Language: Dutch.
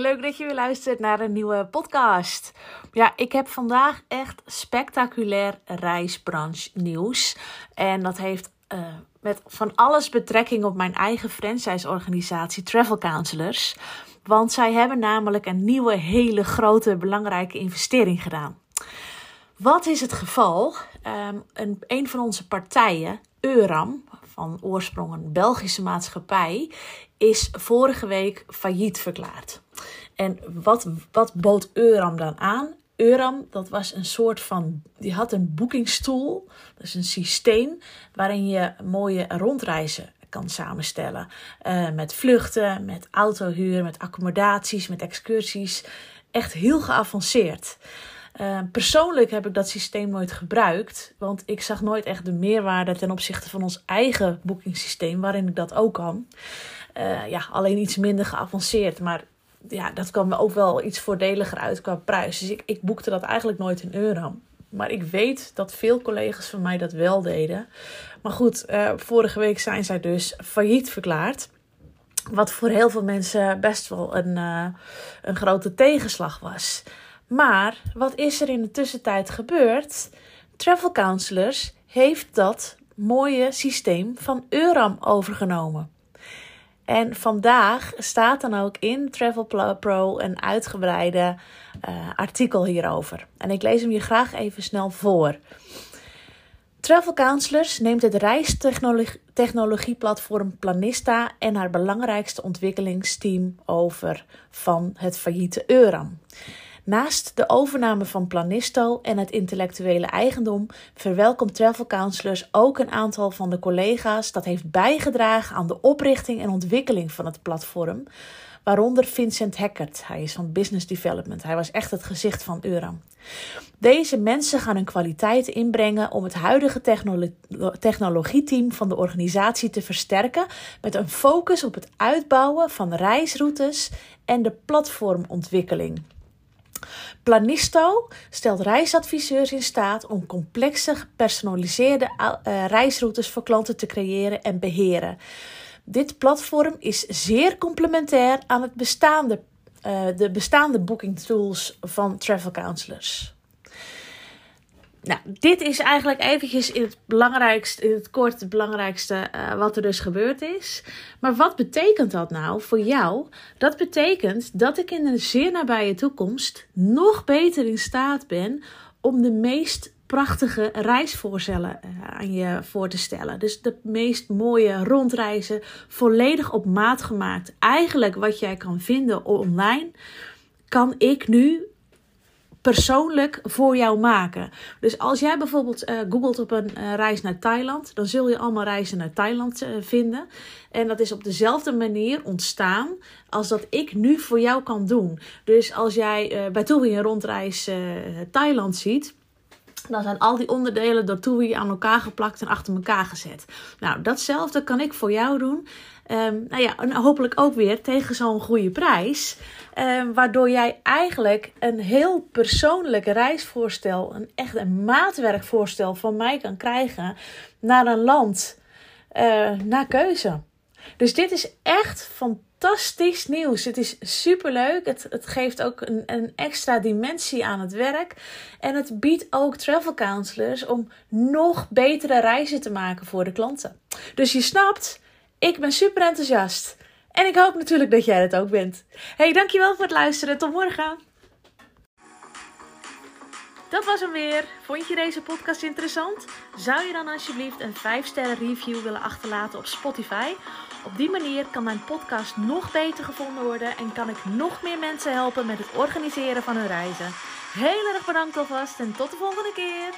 Leuk dat je weer luistert naar een nieuwe podcast. Ja, ik heb vandaag echt spectaculair reisbranche nieuws. En dat heeft uh, met van alles betrekking op mijn eigen franchise-organisatie Travel Counselors. Want zij hebben namelijk een nieuwe, hele grote, belangrijke investering gedaan. Wat is het geval? Um, een, een van onze partijen, Euram, van oorsprong een Belgische maatschappij, is vorige week failliet verklaard. En wat, wat bood Euram dan aan? Euram, dat was een soort van, die had een boekingstoel, dat is een systeem waarin je mooie rondreizen kan samenstellen. Uh, met vluchten, met autohuur, met accommodaties, met excursies. Echt heel geavanceerd. Uh, persoonlijk heb ik dat systeem nooit gebruikt, want ik zag nooit echt de meerwaarde ten opzichte van ons eigen boekingssysteem, waarin ik dat ook kan. Uh, ja, alleen iets minder geavanceerd, maar ja, dat kwam me ook wel iets voordeliger uit qua prijs. Dus ik, ik boekte dat eigenlijk nooit in euro. Maar ik weet dat veel collega's van mij dat wel deden. Maar goed, uh, vorige week zijn zij dus failliet verklaard. Wat voor heel veel mensen best wel een, een grote tegenslag was. Maar wat is er in de tussentijd gebeurd? Travel Counselors heeft dat mooie systeem van Euram overgenomen. En vandaag staat dan ook in Travel Pro een uitgebreide uh, artikel hierover. En ik lees hem je graag even snel voor. Travel Counselors neemt het reistechnologieplatform Planista en haar belangrijkste ontwikkelingsteam over van het failliete Euram. Naast de overname van Planisto en het intellectuele eigendom verwelkomt Travel Counselors ook een aantal van de collega's dat heeft bijgedragen aan de oprichting en ontwikkeling van het platform. Waaronder Vincent Hackert. Hij is van Business Development. Hij was echt het gezicht van Euram. Deze mensen gaan hun kwaliteit inbrengen om het huidige technolo technologieteam van de organisatie te versterken met een focus op het uitbouwen van reisroutes en de platformontwikkeling. Planisto stelt reisadviseurs in staat om complexe, gepersonaliseerde uh, reisroutes voor klanten te creëren en beheren. Dit platform is zeer complementair aan het bestaande, uh, de bestaande booking tools van travel counselors. Nou, dit is eigenlijk eventjes in het belangrijkste, het kort het belangrijkste uh, wat er dus gebeurd is. Maar wat betekent dat nou voor jou? Dat betekent dat ik in een zeer nabije toekomst nog beter in staat ben om de meest prachtige reisvoorstellen uh, aan je voor te stellen. Dus de meest mooie rondreizen, volledig op maat gemaakt. Eigenlijk wat jij kan vinden online, kan ik nu persoonlijk voor jou maken. Dus als jij bijvoorbeeld uh, googelt op een uh, reis naar Thailand, dan zul je allemaal reizen naar Thailand uh, vinden. En dat is op dezelfde manier ontstaan als dat ik nu voor jou kan doen. Dus als jij bij een rondreis Thailand ziet. Dan zijn al die onderdelen door aan elkaar geplakt en achter elkaar gezet. Nou, datzelfde kan ik voor jou doen. Um, nou ja, en hopelijk ook weer tegen zo'n goede prijs. Um, waardoor jij eigenlijk een heel persoonlijk reisvoorstel, een echt een maatwerkvoorstel van mij kan krijgen naar een land uh, naar keuze. Dus dit is echt fantastisch nieuws. Het is superleuk. Het, het geeft ook een, een extra dimensie aan het werk. En het biedt ook travel counselors om nog betere reizen te maken voor de klanten. Dus je snapt, ik ben super enthousiast. En ik hoop natuurlijk dat jij het ook bent. Hey, dankjewel voor het luisteren. Tot morgen. Dat was hem weer. Vond je deze podcast interessant? Zou je dan alsjeblieft een 5-sterren review willen achterlaten op Spotify? Op die manier kan mijn podcast nog beter gevonden worden en kan ik nog meer mensen helpen met het organiseren van hun reizen. Heel erg bedankt alvast en tot de volgende keer.